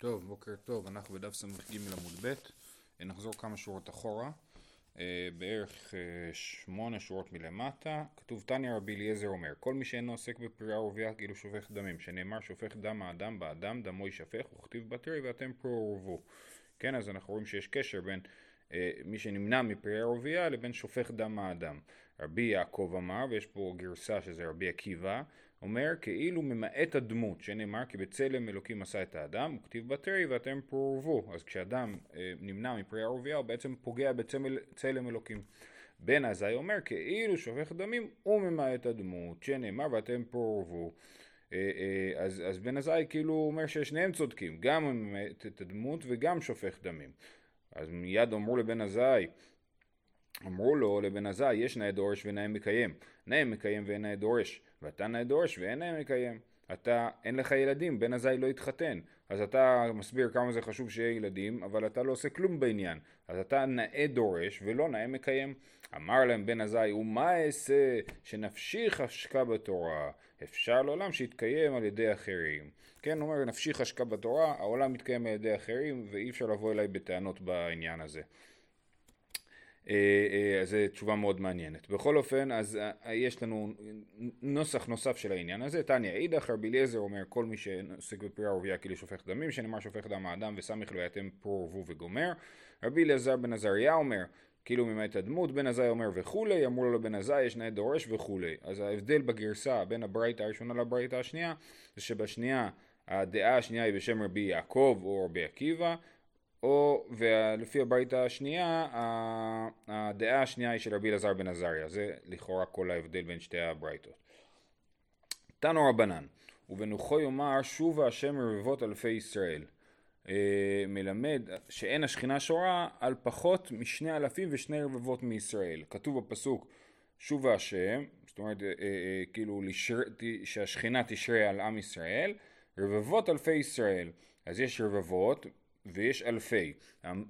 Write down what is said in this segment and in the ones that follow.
טוב, בוקר טוב, אנחנו בדף ס"ג עמוד ב', נחזור כמה שורות אחורה, אה, בערך אה, שמונה שורות מלמטה, כתוב תניא רבי אליעזר אומר, כל מי שאינו עוסק בפריאה ורבייה כאילו שופך דמים, שנאמר שופך דם האדם באדם, דמו יישפך, וכתיב בתרי ואתם פרו ורבו. כן, אז אנחנו רואים שיש קשר בין אה, מי שנמנע מפריאה ורבייה לבין שופך דם האדם. רבי יעקב אמר, ויש פה גרסה שזה רבי עקיבא, אומר כאילו ממעט הדמות, שנאמר כי בצלם אלוקים עשה את האדם, הוא כתיב בתרי ואתם פורבו. אז כשאדם אה, נמנע מפרי ערבייה הוא בעצם פוגע בצלם אלוקים. בן עזאי אומר כאילו שופך דמים הוא ממעט הדמות, שנאמר ואתם פורבו. אה, אה, אז, אז בן עזאי כאילו אומר ששניהם צודקים, גם ממעט את הדמות וגם שופך דמים. אז מיד אמרו לבן עזאי אמרו לו לבן עזאי יש נאה דורש ונאה מקיים, נאה מקיים ואין נאה דורש. ואתה נאה דורש ואין נאה מקיים. אתה, אין לך ילדים, בן הזי לא התחתן. אז אתה מסביר כמה זה חשוב שיהיה ילדים, אבל אתה לא עושה כלום בעניין. אז אתה נאה דורש ולא נאה מקיים. אמר להם בן הזי, ומה אעשה שנפשי חשקה בתורה? אפשר לעולם שיתקיים על ידי אחרים. כן, הוא אומר, נפשי חשקה בתורה, העולם מתקיים על ידי אחרים, ואי אפשר לבוא אליי בטענות בעניין הזה. אה, אה, אז זו תשובה מאוד מעניינת. בכל אופן, אז אה, יש לנו נוסח נוסף של העניין הזה. תניא אידך, רבי אליעזר אומר, כל מי שעוסק בפריאה ורבייה כאילו שופך דמים, שנאמר שופך דם האדם וסמיך לו יתם פרו ורבו וגומר. רבי אליעזר בן עזריה אומר, כאילו ממעט הדמות, בן עזאי אומר וכולי, אמרו לו לבן עזאי יש נאה דורש וכולי. אז ההבדל בגרסה בין הברייתא הראשונה לברייתא השנייה, זה שבשנייה הדעה השנייה היא בשם רבי יעקב או רבי עקיבא, או, ולפי הברית השנייה, הדעה השנייה היא של רבי אלעזר בן עזריה, זה לכאורה כל ההבדל בין שתי הברייתות. תנו רבנן, ובנוחו יאמר שובה השם רבבות אלפי ישראל. אה, מלמד שאין השכינה שורה על פחות משני אלפים ושני רבבות מישראל. כתוב בפסוק שובה השם, זאת אומרת אה, אה, כאילו לשר, שהשכינה תשרה על עם ישראל, רבבות אלפי ישראל. אז יש רבבות ויש אלפי.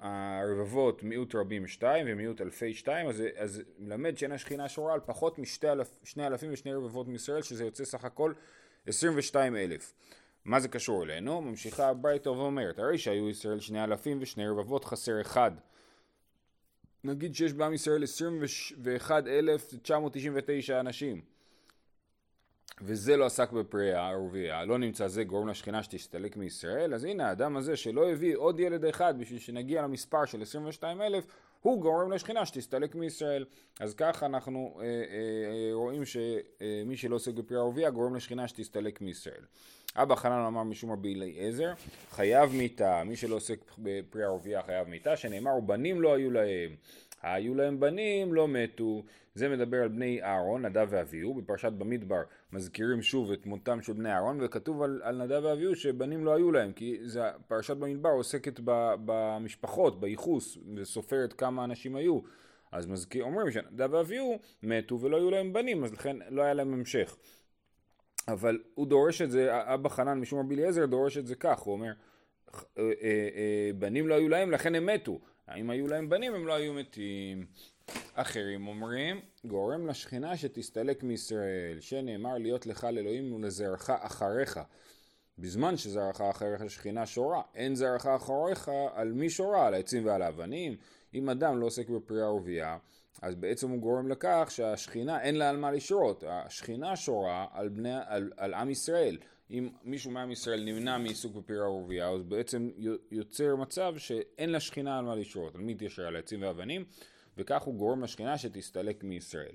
הרבבות מיעוט רבים שתיים ומיעוט אלפי שתיים, אז, אז מלמד שאין השכינה שורה על פחות משני אלף, אלפים ושני רבבות מישראל, שזה יוצא סך הכל 22 אלף. מה זה קשור אלינו? ממשיכה הברייתא ואומרת, הרי שהיו ישראל שני אלפים ושני רבבות חסר אחד. נגיד שיש בעם ישראל 21,999 אנשים. וזה לא עסק בפריאה ערבייה, לא נמצא זה גורם לשכינה שתסתלק מישראל, אז הנה האדם הזה שלא הביא עוד ילד אחד בשביל שנגיע למספר של 22 אלף, הוא גורם לשכינה שתסתלק מישראל. אז ככה אנחנו אה, אה, רואים שמי אה, שלא עוסק בפריאה ערבייה גורם לשכינה שתסתלק מישראל. אבא חנן אמר משום רבי אליעזר, חייב מיתה, מי שלא עוסק בפריאה ערבייה חייב מיתה, שנאמר ובנים לא היו להם. היו להם בנים, לא מתו. זה מדבר על בני אהרון, נדב ואביהו. בפרשת במדבר מזכירים שוב את מותם של בני אהרון, וכתוב על, על נדב ואביהו שבנים לא היו להם, כי זה, פרשת במדבר עוסקת ב, במשפחות, בייחוס, וסופרת כמה אנשים היו. אז מזכיר, אומרים שנדב ואביהו מתו ולא היו להם בנים, אז לכן לא היה להם המשך. אבל הוא דורש את זה, אבא חנן משום רבי אליעזר דורש את זה כך, הוא אומר, אה, אה, אה, בנים לא היו להם, לכן הם מתו. אם היו להם בנים הם לא היו מתים. אחרים אומרים, גורם לשכינה שתסתלק מישראל, שנאמר להיות לך לאלוהים ולזרעך אחריך. בזמן שזרעך אחריך שכינה שורה, אין זרעך אחריך על מי שורה? על העצים ועל האבנים. אם אדם לא עוסק בפריאה ורבייה, אז בעצם הוא גורם לכך שהשכינה אין לה על מה לשרות. השכינה שורה על, בני, על, על עם ישראל. אם מישהו מעם ישראל נמנע מעיסוק בפריאה ורבייה, אז בעצם יוצר מצב שאין לשכינה על מה לשרות, על מי תשרה על עצים ואבנים, וכך הוא גורם לשכינה שתסתלק מישראל.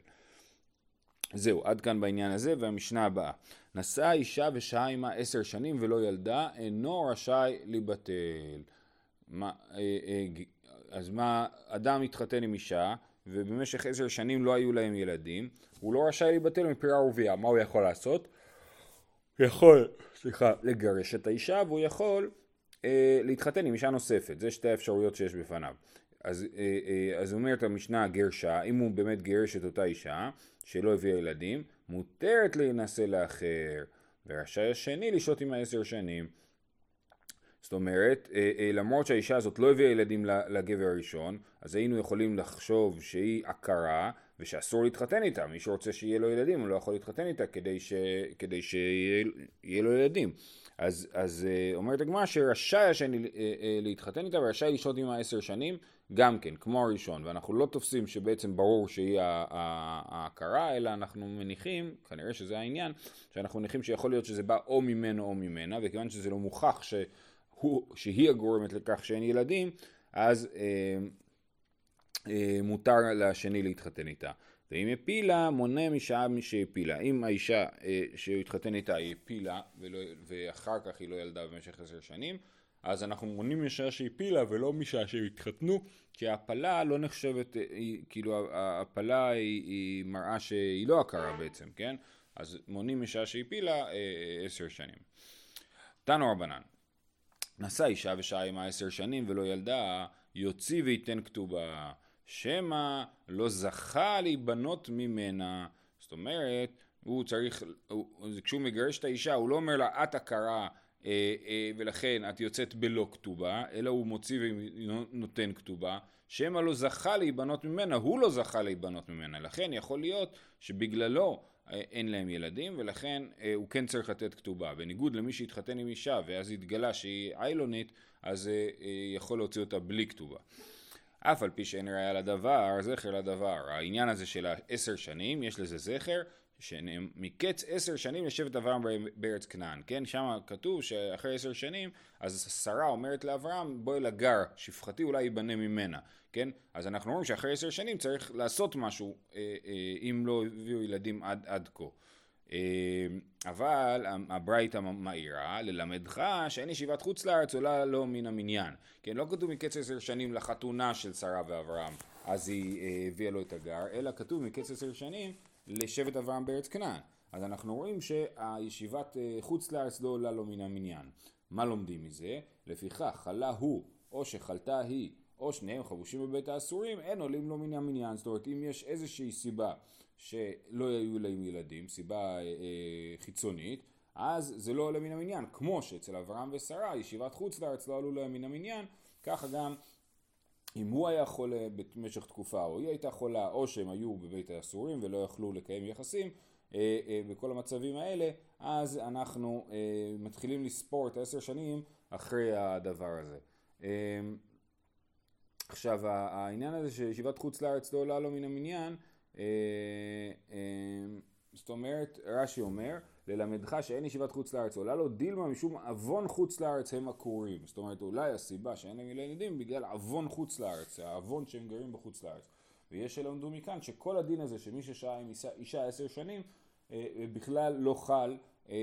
זהו, עד כאן בעניין הזה, והמשנה הבאה. נשאה אישה ושהה עמה עשר שנים ולא ילדה, אינו רשאי. מה, אה, אה, אז מה, אדם התחתן עם אישה, ובמשך עשר שנים לא היו להם ילדים, הוא לא רשאי לבטל מפריאה ורבייה, מה הוא יכול לעשות? יכול, סליחה, לגרש את האישה והוא יכול אה, להתחתן עם אישה נוספת, זה שתי האפשרויות שיש בפניו. אז, אה, אה, אז אומרת המשנה גרשה, אם הוא באמת גירש את אותה אישה שלא הביאה ילדים, מותרת להינשא לאחר, ורשאי השני לשהות עם העשר שנים. זאת אומרת, אה, אה, למרות שהאישה הזאת לא הביאה ילדים לגבר הראשון, אז היינו יכולים לחשוב שהיא עקרה, ושאסור להתחתן איתה, מי שרוצה שיהיה לו ילדים הוא לא יכול להתחתן איתה כדי, ש... כדי שיהיה לו ילדים. אז, אז אה, אומרת הגמרא שרשאי השני להתחתן איתה ורשאי לשהות עימה עשר שנים גם כן, כמו הראשון, ואנחנו לא תופסים שבעצם ברור שהיא ההכרה, אלא אנחנו מניחים, כנראה שזה העניין, שאנחנו מניחים שיכול להיות שזה בא או ממנו או ממנה, וכיוון שזה לא מוכח שהוא, שהיא הגורמת לכך שאין ילדים, אז אה, אה, מותר לשני להתחתן איתה. ואם הפילה, מונה משעה שהפילה. אם האישה אה, שהוא התחתן איתה היא הפילה, ולא, ואחר כך היא לא ילדה במשך עשר שנים, אז אנחנו מונים משעה שהפילה ולא משעה שהתחתנו, כי ההפלה לא נחשבת, היא, כאילו ההפלה היא, היא מראה שהיא לא הכרה בעצם, כן? אז מונים משעה שהפילה אה, עשר שנים. תנו רבנן, נשא אישה ושעה עמה עשר שנים ולא ילדה, יוציא וייתן כתובה. שמא לא זכה להיבנות ממנה. זאת אומרת, הוא צריך, הוא, כשהוא מגרש את האישה, הוא לא אומר לה את הכרה אה, אה, ולכן את יוצאת בלא כתובה, אלא הוא מוציא ונותן כתובה. שמא לא זכה להיבנות ממנה, הוא לא זכה להיבנות ממנה. לכן יכול להיות שבגללו אין להם ילדים, ולכן אה, הוא כן צריך לתת כתובה. בניגוד למי שהתחתן עם אישה ואז התגלה שהיא איילונית, אז אה, אה, יכול להוציא אותה בלי כתובה. אף על פי שאין ראיה לדבר, זכר לדבר. העניין הזה של העשר שנים, יש לזה זכר, שמקץ עשר שנים לשבט אברהם בארץ כנען, כן? שם כתוב שאחרי עשר שנים, אז שרה אומרת לאברהם, בואי לגר, שפחתי אולי ייבנה ממנה, כן? אז אנחנו רואים שאחרי עשר שנים צריך לעשות משהו, אה, אה, אם לא הביאו ילדים עד, עד כה. אה, אבל הברייתא מאירה ללמדך שאין ישיבת חוץ לארץ עולה לו מן המניין. כן, לא כתוב מקץ עשר שנים לחתונה של שרה ואברהם, אז היא אה, הביאה לו את הגר, אלא כתוב מקץ עשר שנים לשבט אברהם בארץ כנען. אז אנחנו רואים שהישיבת אה, חוץ לארץ לא עולה לו מן המניין. מה לומדים מזה? לפיכך חלה הוא או שחלתה היא או שניהם חבושים בבית האסורים אין עולים לו מן המניין. זאת אומרת אם יש איזושהי סיבה שלא היו להם ילדים, סיבה אה, אה, חיצונית, אז זה לא עולה מן המניין. כמו שאצל אברהם ושרה, ישיבת חוץ לארץ לא עלו להם מן המניין, ככה גם אם הוא היה חולה במשך תקופה, או היא הייתה חולה, או שהם היו בבית האסורים ולא יכלו לקיים יחסים, אה, אה, בכל המצבים האלה, אז אנחנו אה, מתחילים לספור את העשר שנים אחרי הדבר הזה. עכשיו העניין הזה שישיבת חוץ לארץ לא עולה לו מן המניין, זאת אומרת, רש"י אומר, ללמדך שאין ישיבת חוץ לארץ עולה לו דילמה משום עוון חוץ לארץ הם עקורים. זאת אומרת, אולי הסיבה שאין להם ילדים בגלל עוון חוץ לארץ, העוון שהם גרים בחוץ לארץ. ויש שלמדו מכאן שכל הדין הזה שמי ששהה עם אישה עשר שנים אה, בכלל לא חל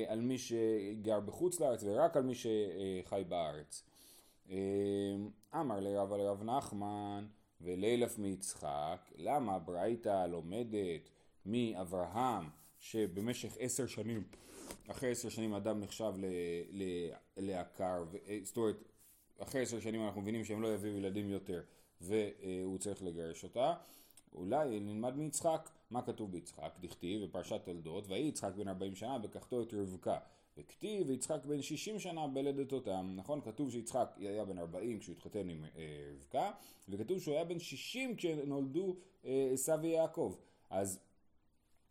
על מי שגר בחוץ לארץ ורק על מי שחי בארץ. אמר לרב על רב נחמן ולילף מיצחק, למה ברייתא לומדת מאברהם שבמשך עשר שנים, אחרי עשר שנים אדם נחשב לעקר, אה, זאת אומרת, אחרי עשר שנים אנחנו מבינים שהם לא יביאו ילדים יותר והוא צריך לגרש אותה, אולי נלמד מיצחק, מה כתוב ביצחק? דכתיב בפרשת תולדות, ויהי יצחק בן ארבעים שנה בקחתו את רבקה. וכתיב ויצחק בן שישים שנה בלדת אותם, נכון? כתוב שיצחק היה בן ארבעים כשהוא התחתן עם אה, רבקה, וכתוב שהוא היה בן שישים כשנולדו אה, עשו ויעקב. אז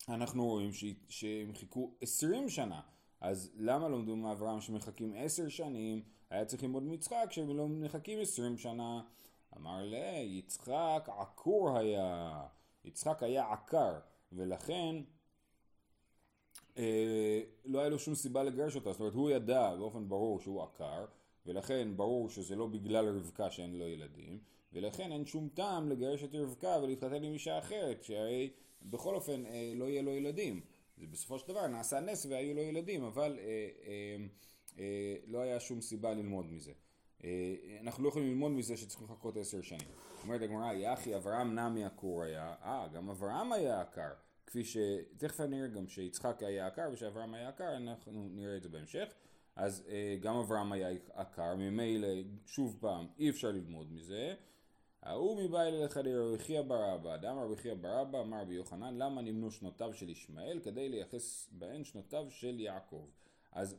אנחנו רואים ש... שהם חיכו עשרים שנה. אז למה לומדו מאברהם שמחכים עשר שנים? היה צריך ללמוד מיצחק שהם לא מחכים עשרים שנה. אמר לה, יצחק עקור היה. יצחק היה עקר, ולכן אה, לא היה לו שום סיבה לגרש אותה. זאת אומרת, הוא ידע באופן ברור שהוא עקר, ולכן ברור שזה לא בגלל רבקה שאין לו ילדים, ולכן אין שום טעם לגרש את רבקה ולהתחתן עם אישה אחרת, שהרי בכל אופן אה, לא יהיה לו ילדים. זה בסופו של דבר נעשה נס והיו לו ילדים, אבל אה, אה, אה, לא היה שום סיבה ללמוד מזה. אה, אנחנו לא יכולים ללמוד מזה שצריכים לחכות עשר שנים. אומרת הגמרא, יחי אברהם נמי עקור היה, אה, גם אברהם היה עקר. כפי ש... תכף אני אראה גם שיצחק היה עקר ושאברהם היה עקר, אנחנו נראה את זה בהמשך. אז אה, גם אברהם היה עקר, ממילא שוב פעם אי אפשר ללמוד מזה. ההוא מבעל אליך לרבי חייא בר אבא, דאמר רבי חייא בר אבא, אמר רבי יוחנן, למה נמנו שנותיו של ישמעאל כדי לייחס בהן שנותיו של יעקב. אז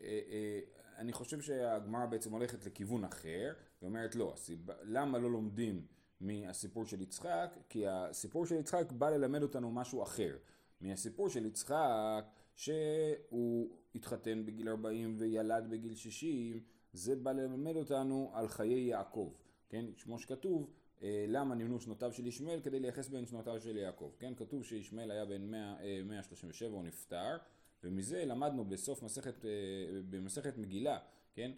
אה, אה, אני חושב שהגמרא בעצם הולכת לכיוון אחר, ואומרת לא, למה לא לומדים מהסיפור של יצחק, כי הסיפור של יצחק בא ללמד אותנו משהו אחר. מהסיפור של יצחק, שהוא התחתן בגיל 40 וילד בגיל 60, זה בא ללמד אותנו על חיי יעקב, כן? כמו שכתוב, אה, למה נמנו שנותיו של ישמעאל כדי לייחס בין שנותיו של יעקב, כן? כתוב שישמעאל היה בן 100, 137, אה, הוא נפטר, ומזה למדנו בסוף מסכת, אה, במסכת מגילה, כן?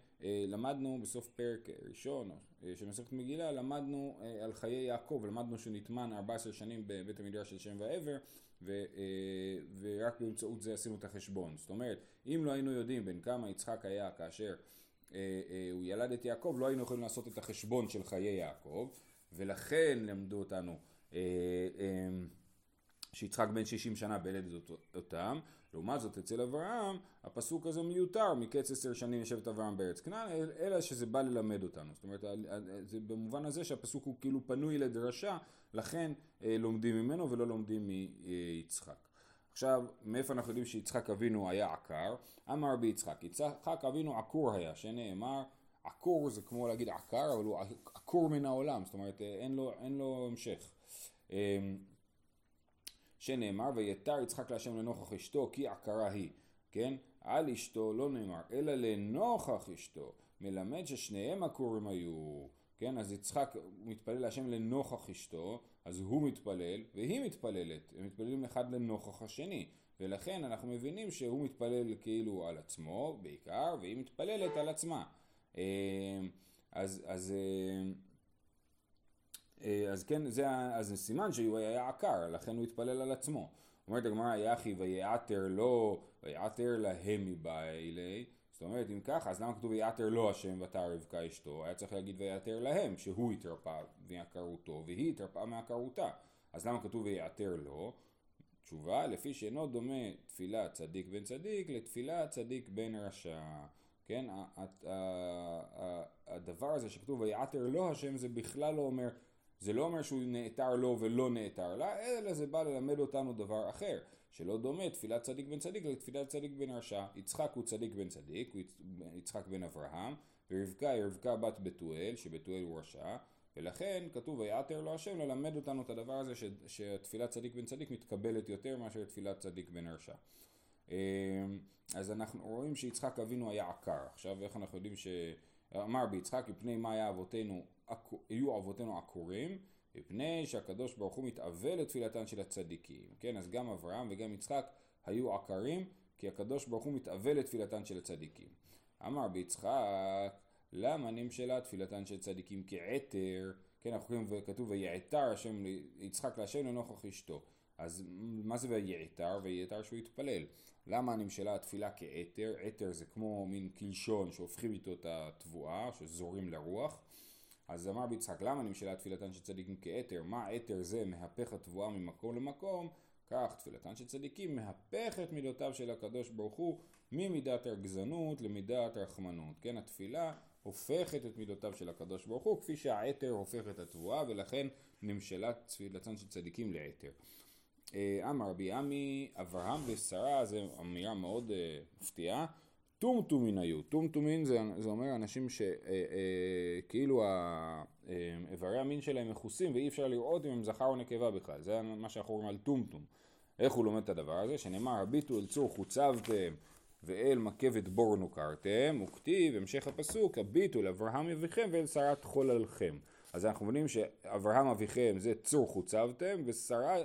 למדנו בסוף פרק ראשון של מסכת מגילה, למדנו על חיי יעקב, למדנו שנטמן 14 שנים בבית המדרש של שם ועבר, ו, ורק באמצעות זה עשינו את החשבון. זאת אומרת, אם לא היינו יודעים בין כמה יצחק היה כאשר הוא ילד את יעקב, לא היינו יכולים לעשות את החשבון של חיי יעקב. ולכן למדו אותנו אה, אה, שיצחק בן 60 שנה בילד אותם, לעומת זאת אצל אברהם הפסוק הזה מיותר מקץ עשר שנים יושבת אברהם בארץ כנען אלא שזה בא ללמד אותנו זאת אומרת זה במובן הזה שהפסוק הוא כאילו פנוי לדרשה לכן אה, לומדים ממנו ולא לומדים מיצחק עכשיו מאיפה אנחנו יודעים שיצחק אבינו היה עקר אמר ביצחק יצחק אבינו עקור היה שנאמר עקור זה כמו להגיד עקר, אבל הוא עקור מן העולם, זאת אומרת אין לו, אין לו המשך. אמ, שנאמר ויתר יצחק להשם לנוכח אשתו כי עקרה היא, כן? על אשתו לא נאמר אלא לנוכח אשתו, מלמד ששניהם עקורים היו, כן? אז יצחק מתפלל להשם לנוכח אשתו, אז הוא מתפלל והיא מתפללת, הם מתפללים אחד לנוכח השני, ולכן אנחנו מבינים שהוא מתפלל כאילו על עצמו בעיקר, והיא מתפללת על עצמה. אמ, אז, אז, אמ, אה, אז כן, זה, אז סימן שהוא היה עקר, לכן הוא התפלל על עצמו. אומרת הגמרא, יחי ויעתר לו, ויעתר להם מבעילי. זאת אומרת, אם ככה, אז למה כתוב ויעתר לו השם ותא רבקה אשתו? היה צריך להגיד ויעתר להם, שהוא התרפא מעקרותו, והיא התרפאה מעקרותה. אז למה כתוב ויעתר לו? תשובה, לפי שאינו דומה תפילת צדיק בן צדיק לתפילת צדיק בן רשע. כן, הדבר הזה שכתוב ויעתר לו השם זה בכלל לא אומר, זה לא אומר שהוא נעתר לו ולא נעתר לה, אלא זה בא ללמד אותנו דבר אחר, שלא דומה תפילת צדיק בן צדיק לתפילת צדיק בן רשע. יצחק הוא צדיק בן צדיק, הוא יצחק בן אברהם, ורבקה היא רבקה בת בתואל, שבתואל הוא רשע, ולכן כתוב ויעתר לו השם ללמד אותנו את הדבר הזה ש, שתפילת צדיק בן צדיק מתקבלת יותר מאשר תפילת צדיק בן רשע. אמ, אז אנחנו רואים שיצחק אבינו היה עקר. עכשיו איך אנחנו יודעים ש... אמר ביצחק מפני מה היה אבותינו, היו אבותינו עקורים, מפני שהקדוש ברוך הוא מתאבל לתפילתן של הצדיקים. כן, אז גם אברהם וגם יצחק היו עקרים, כי הקדוש ברוך הוא מתאבל לתפילתן של הצדיקים. אמר ביצחק, למה נמשלה תפילתן של צדיקים כעתר? כן, אנחנו קוראים וכתוב ויעתר השם ליצחק להשם לנוכח אשתו. אז מה זה ויעתר? ויעתר שהוא יתפלל. למה נמשלה התפילה כעתר? עתר זה כמו מין קלשון שהופכים איתו את התבואה, שזורים לרוח. אז אמר ביצחק, למה נמשלה תפילתן של צדיקים כעתר? מה עתר זה? מהפך התבואה ממקום למקום. כך תפילתן של צדיקים מהפך את מידותיו של הקדוש ברוך הוא ממידת הגזענות למידת רחמנות. כן, התפילה הופכת את מידותיו של הקדוש ברוך הוא כפי שהעתר הופך את התבואה ולכן נמשלה תפילתן של צדיקים לעתר. אה, אמר רבי עמי, אברהם ושרה, זו אמירה מאוד uh, מפתיעה, טומטומין היו, טומטומין זה, זה אומר אנשים שכאילו אה, uh, uh, איברי המין שלהם מכוסים ואי אפשר לראות אם הם זכר או נקבה בכלל, זה מה שאנחנו רואים על טומטום. איך הוא לומד את הדבר הזה? שנאמר הביטו אל צור חוצבתם ואל מקבת בור נוכרתם, וכתיב המשך הפסוק הביטו לאברהם אביכם ואל שרת חוללכם. אז אנחנו מבינים שאברהם אביכם זה צור חוצבתם ושרה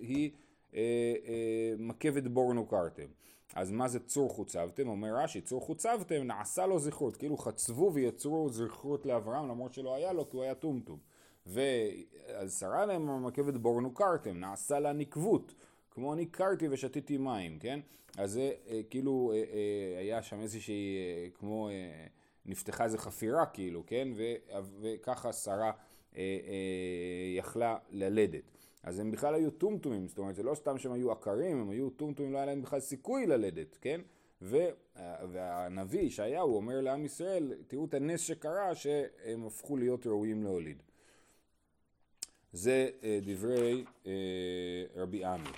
היא אה, אה, מקבת בור נוכרתם. אז מה זה צור חוצבתם? אומר רש"י, צור חוצבתם נעשה לו זכרות, כאילו חצבו ויצרו זכרות לאברהם למרות שלא היה לו כי הוא היה טומטום. ואז שרה להם מקבת בור נוכרתם, נעשה לה נקבות. כמו ניכרתי ושתיתי מים, כן? אז זה אה, כאילו אה, אה, היה שם איזושהי, אה, כמו אה, נפתחה איזו חפירה כאילו, כן? ו, וככה שרה אה, אה, יכלה ללדת. אז הם בכלל היו טומטומים, זאת אומרת זה לא סתם שהם היו עקרים, הם היו טומטומים, לא היה להם בכלל סיכוי ללדת, כן? ו, והנביא ישעיהו אומר לעם ישראל, תראו את הנס שקרה שהם הפכו להיות ראויים להוליד. זה אה, דברי אה, רבי עמי.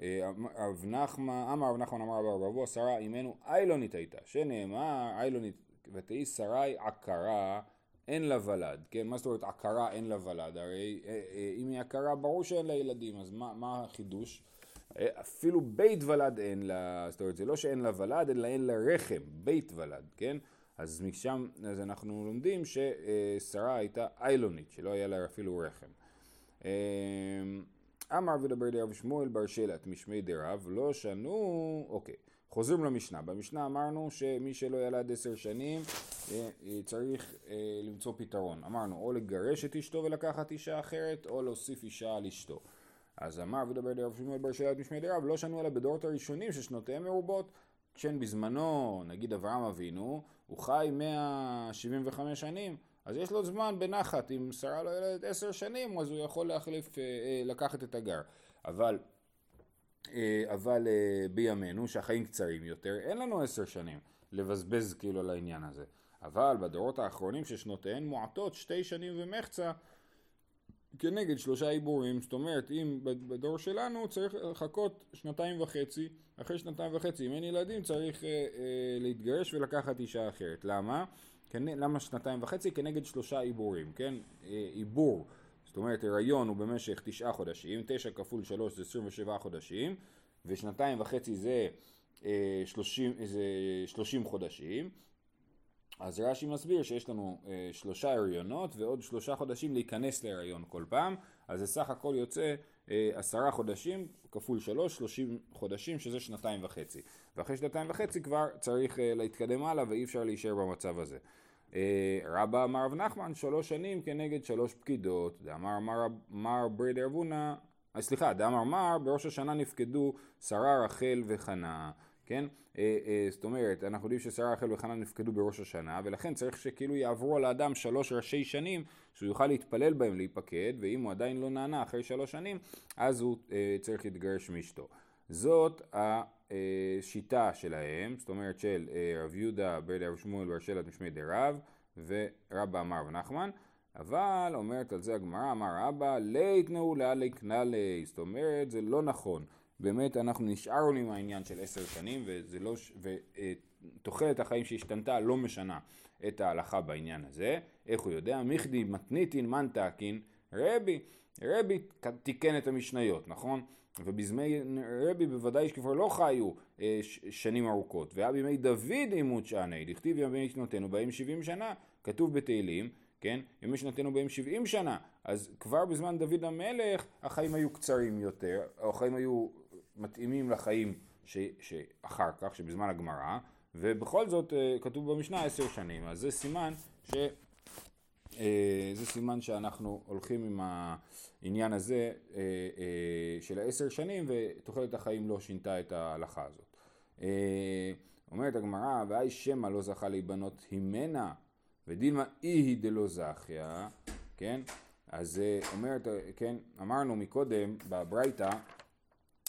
אה, רב נחמן, אמר רב נחמן אמר רב רבו, שרה אימנו איילונית הייתה, שנאמר איילונית ותהי שרי עקרה אין לה ולד, כן? מה זאת אומרת עקרה אין לה ולד? הרי אה, אה, אם היא עקרה ברור שאין לה ילדים, אז מה, מה החידוש? אה, אפילו בית ולד אין לה, זאת אומרת זה לא שאין לה ולד, אלא אין לה רחם, בית ולד, כן? אז משם, אז אנחנו לומדים ששרה הייתה איילונית, שלא היה לה אפילו רחם. אמר ודבר דרב שמואל בר שלט משמי דרב לא שנו, אוקיי. חוזרים למשנה. במשנה אמרנו שמי שלא ילד עשר שנים אה, אה, צריך אה, למצוא פתרון. אמרנו או לגרש את אשתו ולקחת אישה אחרת או להוסיף אישה על אשתו. אז אמר ודבר דרב שמואל בר שלט משמי דרב לא שנו אלא בדורות הראשונים ששנותיהם מרובות כשן בזמנו נגיד אברהם אבינו הוא חי 175 שנים אז יש לו זמן בנחת, אם שרה לא ילדת עשר שנים, אז הוא יכול להחליף, לקחת את הגר. אבל, אבל בימינו, שהחיים קצרים יותר, אין לנו עשר שנים לבזבז כאילו על העניין הזה. אבל בדורות האחרונים ששנותיהן מועטות, שתי שנים ומחצה, כנגד שלושה עיבורים, זאת אומרת אם בדור שלנו צריך לחכות שנתיים וחצי, אחרי שנתיים וחצי אם אין ילדים צריך אה, אה, להתגרש ולקחת אישה אחרת. למה? למה שנתיים וחצי? כנגד שלושה עיבורים, כן? אה, עיבור, זאת אומרת הריון הוא במשך תשעה חודשים, תשע כפול שלוש זה עשרים ושבעה חודשים, ושנתיים וחצי זה אה, שלושים, שלושים חודשים. אז רש"י מסביר שיש לנו אה, שלושה הריונות ועוד שלושה חודשים להיכנס להריון כל פעם, אז זה סך הכל יוצא אה, עשרה חודשים כפול שלוש, שלושים חודשים שזה שנתיים וחצי. ואחרי שנתיים וחצי כבר צריך אה, להתקדם הלאה ואי אפשר להישאר במצב הזה. אה, רבא אמר רב נחמן שלוש שנים כנגד שלוש פקידות, דאמר מר ברד אבונה, אה, סליחה, דאמר מר בראש השנה נפקדו שרה רחל וחנה, כן? זאת אומרת, אנחנו יודעים ששרה רחל וחנה נפקדו בראש השנה ולכן צריך שכאילו יעברו על האדם שלוש ראשי שנים שהוא יוכל להתפלל בהם להיפקד ואם הוא עדיין לא נענה אחרי שלוש שנים אז הוא צריך להתגרש מאשתו. זאת השיטה שלהם, זאת אומרת של אה, רב יהודה ברד רב שמואל בר שלט משמי דרב ורבא אמר ונחמן, אבל אומרת על זה הגמרא, אמר רבא, לית נעולה לקנלי, זאת אומרת זה לא נכון, באמת אנחנו נשארנו עם העניין של עשר שנים וזה לא, ותוחלת החיים שהשתנתה לא משנה את ההלכה בעניין הזה, איך הוא יודע? מיכדי מתניתין מנתקין רבי, רבי תיקן את המשניות, נכון? ובזמי רבי בוודאי שכבר לא חיו אה, שנים ארוכות. והיה בימי דוד עימות שעני, דכתיב ימי שנותינו בהם שבעים שנה, כתוב בתהילים, כן? ימי שנותינו בהם שבעים שנה. אז כבר בזמן דוד המלך החיים היו קצרים יותר, החיים היו מתאימים לחיים ש, שאחר כך, שבזמן הגמרא, ובכל זאת אה, כתוב במשנה עשר שנים. אז זה סימן ש... אה, זה סימן שאנחנו הולכים עם העניין הזה אה, אה, של העשר שנים ותוחלת החיים לא שינתה את ההלכה הזאת. אומרת הגמרא, והי שמא לא זכה להיבנות הימנה ודילמה אי דלא זכיה, כן? אז אומרת, כן, אמרנו מקודם בברייתא,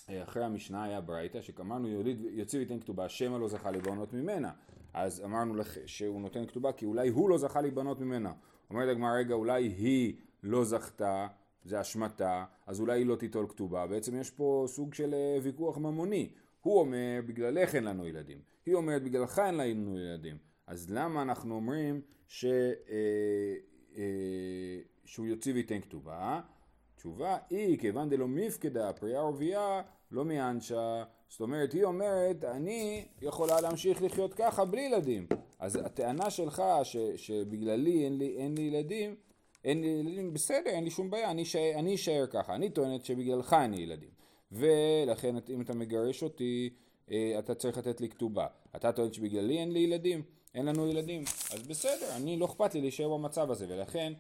אחרי המשנה היה ברייתא, שאמרנו יוציא ויתן כתובה, שמא לא זכה להיבנות ממנה. אז אמרנו לך שהוא נותן כתובה כי אולי הוא לא זכה להיבנות ממנה. אומרת הגמרא, רגע, אולי היא לא זכתה, זה אשמתה, אז אולי היא לא תיטול כתובה. בעצם יש פה סוג של אה, ויכוח ממוני. הוא אומר, בגללך אין לנו ילדים. היא אומרת, בגללך אין לנו ילדים. אז למה אנחנו אומרים ש, אה, אה, שהוא יוציא וייתן כתובה? תשובה היא, כיוון דלא מפקדה פריאה ורבייה, לא מאנשה. זאת אומרת, היא אומרת, אני יכולה להמשיך לחיות ככה בלי ילדים. אז הטענה שלך ש, שבגללי אין לי, אין לי ילדים, אין לי ילדים, בסדר, אין לי שום בעיה, אני, אשאר, אני אשאר ככה. אני טוענת שבגללך אין לי ילדים. ולכן אם אתה מגרש אותי, אה, אתה צריך לתת לי כתובה. אתה טוען שבגללי אין לי ילדים, אין לנו ילדים, אז בסדר, אני לא אכפת לי להישאר במצב הזה, ולכן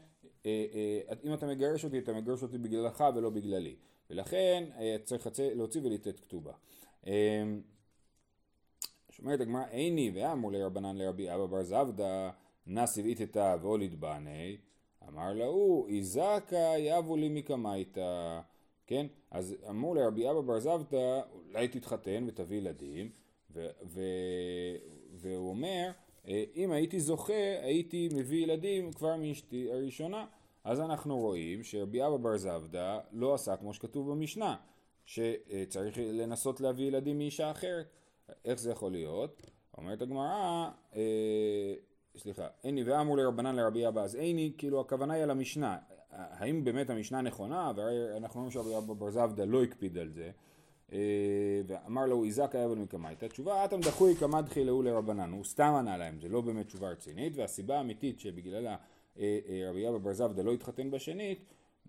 אה, אה, אם אתה מגרש אותי, אתה מגרש אותי בגללך ולא בגללי. ולכן צריך להוציא ולתת כתובה. אומרת הגמרא איני ואמרו לרבנן לרבי אבא בר זבדא נסיב איתתא ואוליד בני אמר להוא איזקה יבו לי מקמייתא. כן? אז אמרו לרבי אבא בר זבדא אולי תתחתן ותביא ילדים. והוא אומר אם הייתי זוכה הייתי מביא ילדים כבר מאשתי הראשונה. אז אנחנו רואים שרבי אבא בר זבדא לא עשה כמו שכתוב במשנה שצריך לנסות להביא ילדים מאישה אחרת. איך זה יכול להיות? אומרת הגמרא, אה, סליחה, איני ואמרו לרבנן לרבי אבא אז איני, כאילו הכוונה היא על המשנה, האם באמת המשנה נכונה, והרי אנחנו רואים שרבי אבא בר זבדא לא הקפיד על זה, אה, ואמר לו איזק היה בן מקמייתא, התשובה אטם דחוי כמדחי להו לרבנן, הוא סתם ענה להם, זה לא באמת תשובה רצינית, והסיבה האמיתית שבגללה אה, אה, רבי אבא בר זבדא לא התחתן בשנית,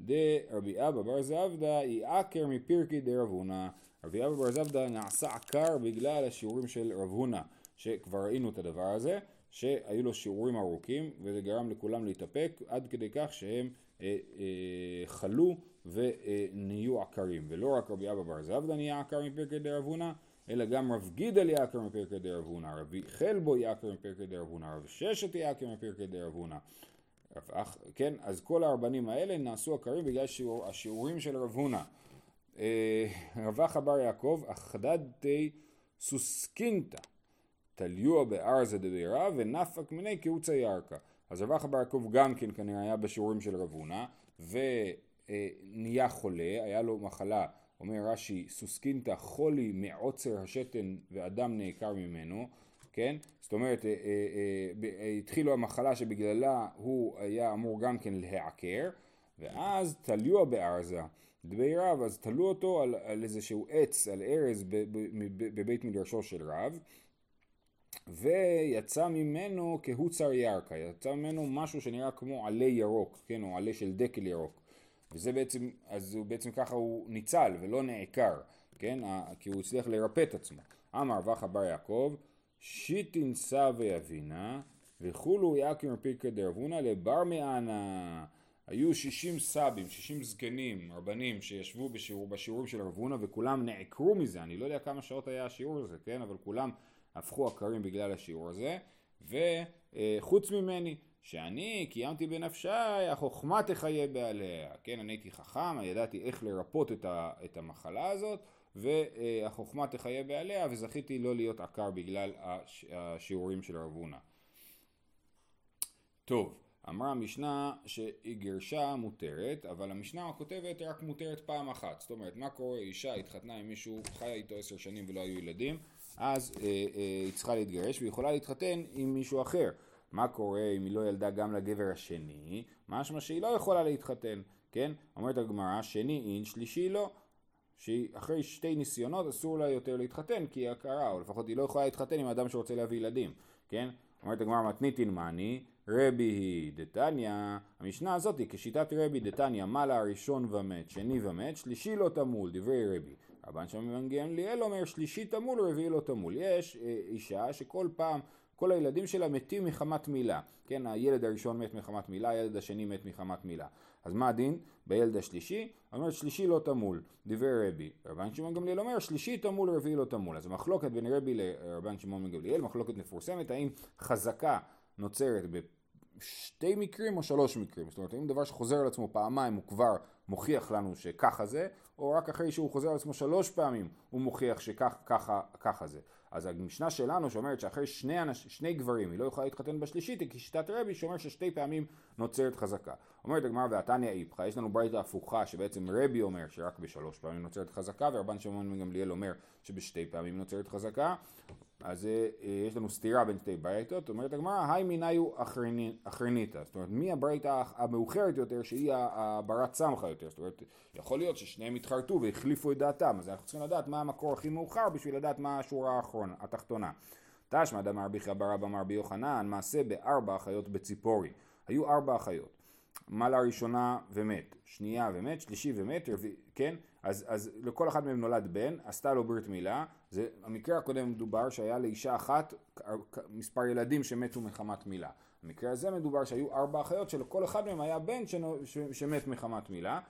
דרבי אבא בר זבדא היא עקר מפירקי דרב הונא, רבי אבא בר זבדא נעשה עקר בגלל השיעורים של רב הונא, שכבר ראינו את הדבר הזה, שהיו לו שיעורים ארוכים, וזה גרם לכולם להתאפק, עד כדי כך שהם אה, אה, חלו ונהיו עקרים. ולא רק רבי אבא בר זבדא נהיה עקר מפרקי דרב הונא, אלא גם רב גידל יעקר מפרקי דרב הונא, רבי חלבו יעקר מפרקי דרב הונא, רב ששת יעקר מפרקי דרב הונא. כן, אז כל הרבנים האלה נעשו עקרים בגלל שיעור, השיעורים של רב הונא. אה, רווח בר יעקב, אחדדתי סוסקינתא, תליוע בארזה דבירה ונפק מיני קעוצה ירקה. אז רווח בר יעקב גם כן כנראה היה בשיעורים של רב הונא, ונהיה חולה, היה לו מחלה, אומר רש"י, סוסקינתא חולי מעוצר השתן ואדם נעקר ממנו, כן? זאת אומרת, אה, אה, אה, התחילו המחלה שבגללה הוא היה אמור גם כן להיעקר, ואז תליוע בארזה. דבי רב, אז תלו אותו על, על איזשהו עץ, על ארז בבית מדרשו של רב, ויצא ממנו כהוצר ירקה, יצא ממנו משהו שנראה כמו עלה ירוק, כן, או עלה של דקל ירוק. וזה בעצם, אז הוא בעצם ככה הוא ניצל ולא נעקר, כן, כי הוא הצליח לרפא את עצמו. אמר וחא בר יעקב, שיטין סבי אבינה, וכולו יקים רפיקא דרבונה לבר מענה. היו שישים סבים, שישים זקנים, רבנים, שישבו בשיעור, בשיעורים של רבונה וכולם נעקרו מזה, אני לא יודע כמה שעות היה השיעור הזה, כן? אבל כולם הפכו עקרים בגלל השיעור הזה, וחוץ ממני, שאני קיימתי בנפשי, החוכמה תחיה בעליה, כן? אני הייתי חכם, ידעתי איך לרפות את המחלה הזאת, והחוכמה תחיה בעליה, וזכיתי לא להיות עקר בגלל השיעורים של רבונה. טוב, אמרה המשנה שהיא גרשה מותרת, אבל המשנה כותבת רק מותרת פעם אחת. זאת אומרת, מה קורה, אישה התחתנה עם מישהו, חיה איתו עשר שנים ולא היו ילדים, אז אה, אה, היא צריכה להתגרש והיא יכולה להתחתן עם מישהו אחר. מה קורה אם היא לא ילדה גם לגבר השני? משמע שהיא לא יכולה להתחתן, כן? אומרת הגמרא, שני אין, שלישי לא. שאחרי שתי ניסיונות אסור לה יותר להתחתן כי היא הכרה, או לפחות היא לא יכולה להתחתן עם אדם שרוצה להביא ילדים, כן? אומרת הגמרא מתניתין מאני, רבי היא דתניא, המשנה הזאת היא כשיטת רבי דתניא, מעלה הראשון ומת, שני ומת, שלישי לא תמול, דברי רבי. רבן שם גמליאל אומר שלישי תמול, רביעי לא תמול. יש אה, אישה שכל פעם, כל הילדים שלה מתים מחמת מילה. כן, הילד הראשון מת מחמת מילה, הילד השני מת מחמת מילה. אז מה הדין? בילד השלישי, אומר שלישי לא תמול, דברי רבי. רבן שמעון גמליאל אומר שלישי תמול, רביעי לא תמול. אז המחלוקת בין רבי לרבן שמעון גמליאל, מחלוקת מפורסמת, האם חזקה נוצרת בשתי מקרים או שלוש מקרים. זאת אומרת, אם דבר שחוזר על עצמו פעמיים הוא כבר מוכיח לנו שככה זה, או רק אחרי שהוא חוזר על עצמו שלוש פעמים הוא מוכיח שככה זה. אז המשנה שלנו שאומרת שאחרי שני, אנש, שני גברים היא לא יכולה להתחתן בשלישית היא כשיטת רבי שאומר ששתי פעמים נוצרת חזקה. אומרת הגמרא ועתניא איפכא, יש לנו ברית הפוכה שבעצם רבי אומר שרק בשלוש פעמים נוצרת חזקה ורבן שמעון גמליאל אומר שבשתי פעמים נוצרת חזקה. אז אה, יש לנו סתירה בין שתי ברייתות, אומרת הגמרא, היי מיניו אחרניתא, זאת אומרת מי הברייתא המאוחרת יותר שהיא הברת סמכה יותר, זאת אומרת יכול להיות ששניהם התחרטו והחליפו את דעתם, אז אנחנו צריכים לדעת מה המקור הכי מאוחר בשביל לדעת מה השורה האחרונה, התחתונה. תשמע דמר רבי חייא אמר רבי יוחנן, מעשה בארבע אחיות בציפורי, היו ארבע אחיות, מעלה ראשונה ומת, שנייה ומת, שלישי ומת, רביעי, כן? אז, אז לכל אחד מהם נולד בן, עשתה לו ברית מילה, זה, המקרה הקודם מדובר שהיה לאישה אחת מספר ילדים שמתו מחמת מילה. במקרה הזה מדובר שהיו ארבע אחיות שלכל אחד מהם היה בן שמת מחמת מילה.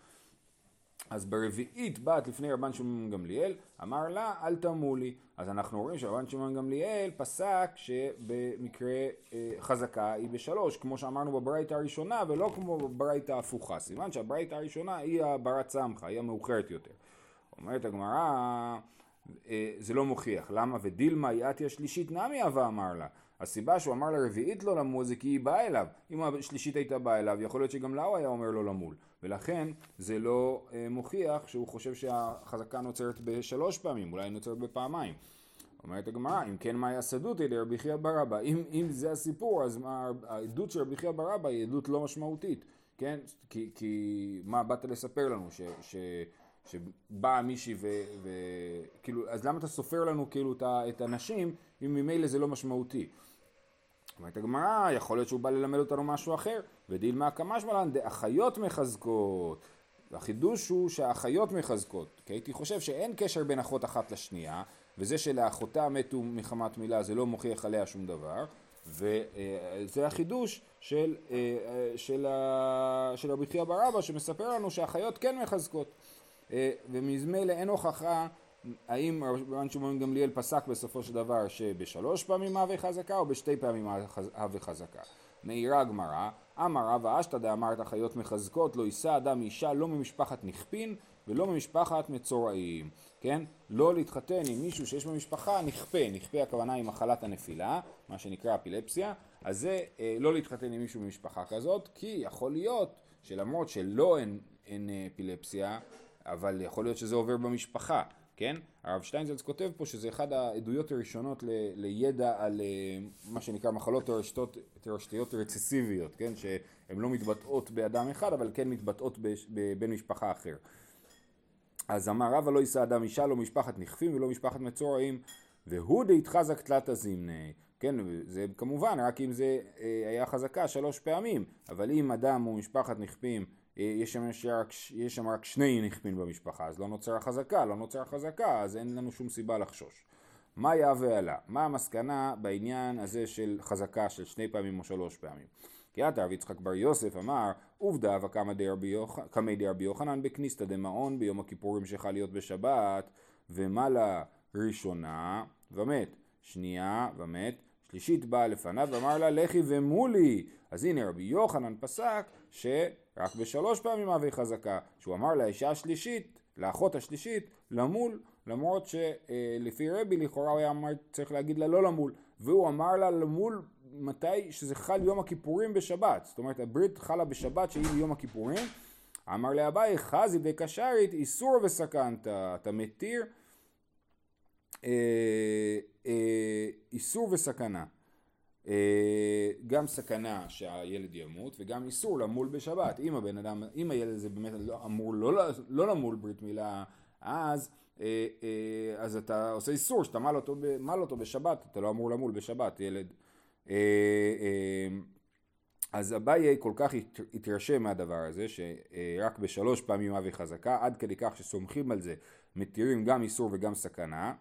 אז ברביעית בת לפני רבן שמעון גמליאל, אמר לה אל תמולי. אז אנחנו רואים שרבן שמעון גמליאל פסק שבמקרה אה, חזקה היא בשלוש, כמו שאמרנו בברייתא הראשונה, ולא כמו בברייתא ההפוכה. סימן שהברייתא הראשונה היא הברת סמכה, היא המאוחרת יותר. אומרת הגמרא, זה לא מוכיח. למה? ודילמה יעתי השלישית נמי אבה אמר לה. הסיבה שהוא אמר לרביעית לא למול זה כי היא באה אליו. אם השלישית הייתה באה אליו, יכול להיות שגם לה הוא היה אומר לו למול. ולכן זה לא אה, מוכיח שהוא חושב שהחזקה נוצרת בשלוש פעמים, אולי נוצרת בפעמיים. אומרת הגמרא, אם כן מהי הסדותא דרבי חייא ברבא? אם, אם זה הסיפור, אז מה, העדות של רבי חייא ברבא היא עדות לא משמעותית, כן? כי, כי מה באת לספר לנו? ש, ש, שבאה מישהי וכאילו, אז למה אתה סופר לנו כאילו את הנשים, אם ממילא זה לא משמעותי? אומרת הגמרא, יכול להיות שהוא בא ללמד אותנו משהו אחר, ודילמה כמשמלן דאחיות מחזקות. והחידוש הוא שהאחיות מחזקות, כי הייתי חושב שאין קשר בין אחות אחת לשנייה, וזה שלאחותה מתו מחמת מילה זה לא מוכיח עליה שום דבר, וזה החידוש של, של, של רבי חייא ברבא שמספר לנו שהאחיות כן מחזקות, ומזמילא אין הוכחה האם רבן שמעון גמליאל פסק בסופו של דבר שבשלוש פעמים הווה חזקה או בשתי פעמים הווה חזקה. מעירה הגמרא, אמר רבא אשתא דאמרת חיות מחזקות לא יישא אדם אישה לא ממשפחת נכפין ולא ממשפחת מצורעים, כן? לא להתחתן עם מישהו שיש במשפחה נכפה, נכפה הכוונה היא מחלת הנפילה, מה שנקרא אפילפסיה, אז זה אה, לא להתחתן עם מישהו במשפחה כזאת, כי יכול להיות שלמרות שלא אין, אין אפילפסיה, אבל יכול להיות שזה עובר במשפחה, כן? הרב שטיינזלץ כותב פה שזה אחד העדויות הראשונות ל, לידע על uh, מה שנקרא מחלות תורשתיות רצסיביות, כן? שהן לא מתבטאות באדם אחד אבל כן מתבטאות בבן משפחה אחר. אז אמר רבא לא יישא אדם אישה לא משפחת נכפים ולא משפחת מצורעים והוא דהתחזק תלת הזימני כן, זה כמובן רק אם זה אה, היה חזקה שלוש פעמים, אבל אם אדם הוא משפחת נכפים אה, יש שם, רק, יש שם רק שני נכפין במשפחה, אז לא נוצר חזקה, לא נוצר חזקה, אז אין לנו שום סיבה לחשוש. מה היה ועלה? מה המסקנה בעניין הזה של חזקה של שני פעמים או שלוש פעמים? כי עתה רב יצחק בר יוסף אמר, עובדה וקמא דרבי יוחנן בכניסתא דמעון ביום הכיפורים שחל להיות בשבת, ומעלה ראשונה ומת, שנייה ומת, שלישית באה לפניו ואמר לה לכי ומולי. אז הנה רבי יוחנן פסק ש... רק בשלוש פעמים אבי חזקה, שהוא אמר לאישה השלישית, לאחות השלישית, למול, למרות שלפי רבי לכאורה הוא היה אמר, צריך להגיד לה לא למול, והוא אמר לה למול מתי שזה חל יום הכיפורים בשבת, זאת אומרת הברית חלה בשבת שהיא יום הכיפורים, אמר לאביי חזי דקשרית איסור וסכנת, אתה מתיר אה, איסור וסכנה. אה, גם סכנה שהילד ימות וגם איסור למול בשבת. אם הבן אדם, אם הילד הזה באמת לא, אמור לא, לא למול ברית מילה, אז, אה, אה, אז אתה עושה איסור שאתה מל אותו, מל אותו בשבת, אתה לא אמור למול בשבת, ילד. אז אביי כל כך התרשם מהדבר הזה, שרק בשלוש פעמים אבי חזקה, עד כדי כך שסומכים על זה, מתירים גם איסור וגם סכנה.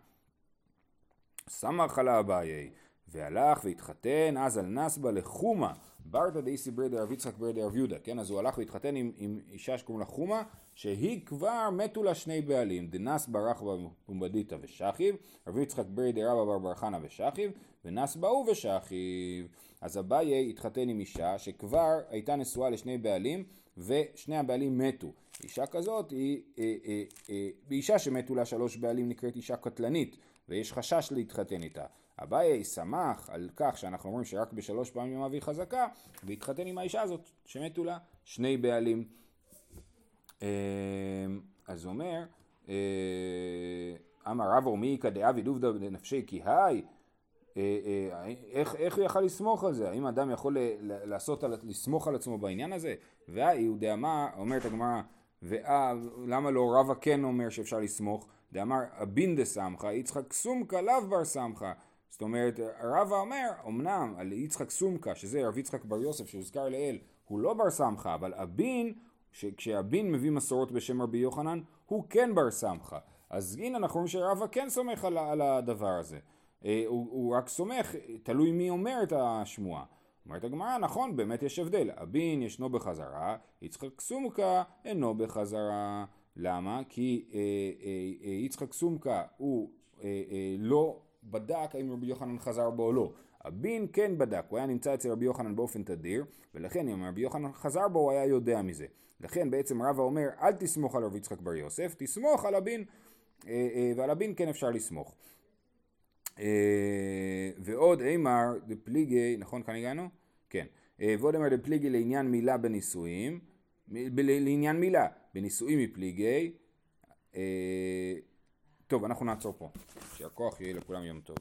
סמך על אביי. והלך והתחתן אז על נסבה לחומה ברתא דאיסי ברדה רב יצחק ברדה רב יהודה, כן? אז הוא הלך והתחתן עם, עם אישה שקוראים לה חומה, שהיא כבר מתו לה שני בעלים, דנסבה רחבה פומבדיתא ושכיב, רב יצחק ברדה רבא בר בר חנה ושכיב, ונסבה הוא ושכיב. אז אביי התחתן עם אישה שכבר הייתה נשואה לשני בעלים, ושני הבעלים מתו. אישה כזאת היא, אה, אה, אה, אישה שמתו לה שלוש בעלים נקראת אישה קטלנית, ויש חשש להתחתן איתה. אביי שמח על כך שאנחנו אומרים שרק בשלוש פעמים אבי חזקה, והתחתן עם האישה הזאת שמתו לה שני בעלים. אמ, אז אומר, אה, אמר רב אורמיקא דאבי דובדא לנפשי כי היי, אה, אה, איך, איך הוא יכל לסמוך על זה? האם אדם יכול לעשות, לסמוך על עצמו בעניין הזה? והאי הוא דאמר, אומרת הגמרא, למה לא רבא כן אומר שאפשר לסמוך? דאמר אבין דסמכה, יצחק סומקה לאו בר סמכה. זאת אומרת, רבא אומר, אמנם על יצחק סומקה, שזה רב יצחק בר יוסף שהוזכר לעיל, הוא לא בר סמכה, אבל אבין, כשאבין מביא מסורות בשם רבי יוחנן, הוא כן בר סמכה. אז הנה אנחנו רואים שרבא כן סומך על, על הדבר הזה. אה, הוא, הוא רק סומך, תלוי מי אומר את השמועה. אומרת הגמרא, נכון, באמת יש הבדל. אבין ישנו בחזרה, יצחק סומקה אינו בחזרה. למה? כי אה, אה, אה, יצחק סומקה הוא אה, אה, לא בדק האם רבי יוחנן חזר בו או לא. אבין כן בדק, הוא היה נמצא אצל רבי יוחנן באופן תדיר, ולכן אם רבי יוחנן חזר בו הוא היה יודע מזה. לכן בעצם רבא אומר אל תסמוך על רבי יצחק בר יוסף, תסמוך על אבין, אה, אה, ועל אבין כן אפשר לסמוך. אה, ועוד אימר דפליגי, נכון כאן הגענו? כן. ועוד אימר דפליגי לעניין מילה בנישואים, לעניין מילה, בנישואים מפליגי, טוב, אנחנו נעצור פה. שהכוח יהיה לכולם יום טוב.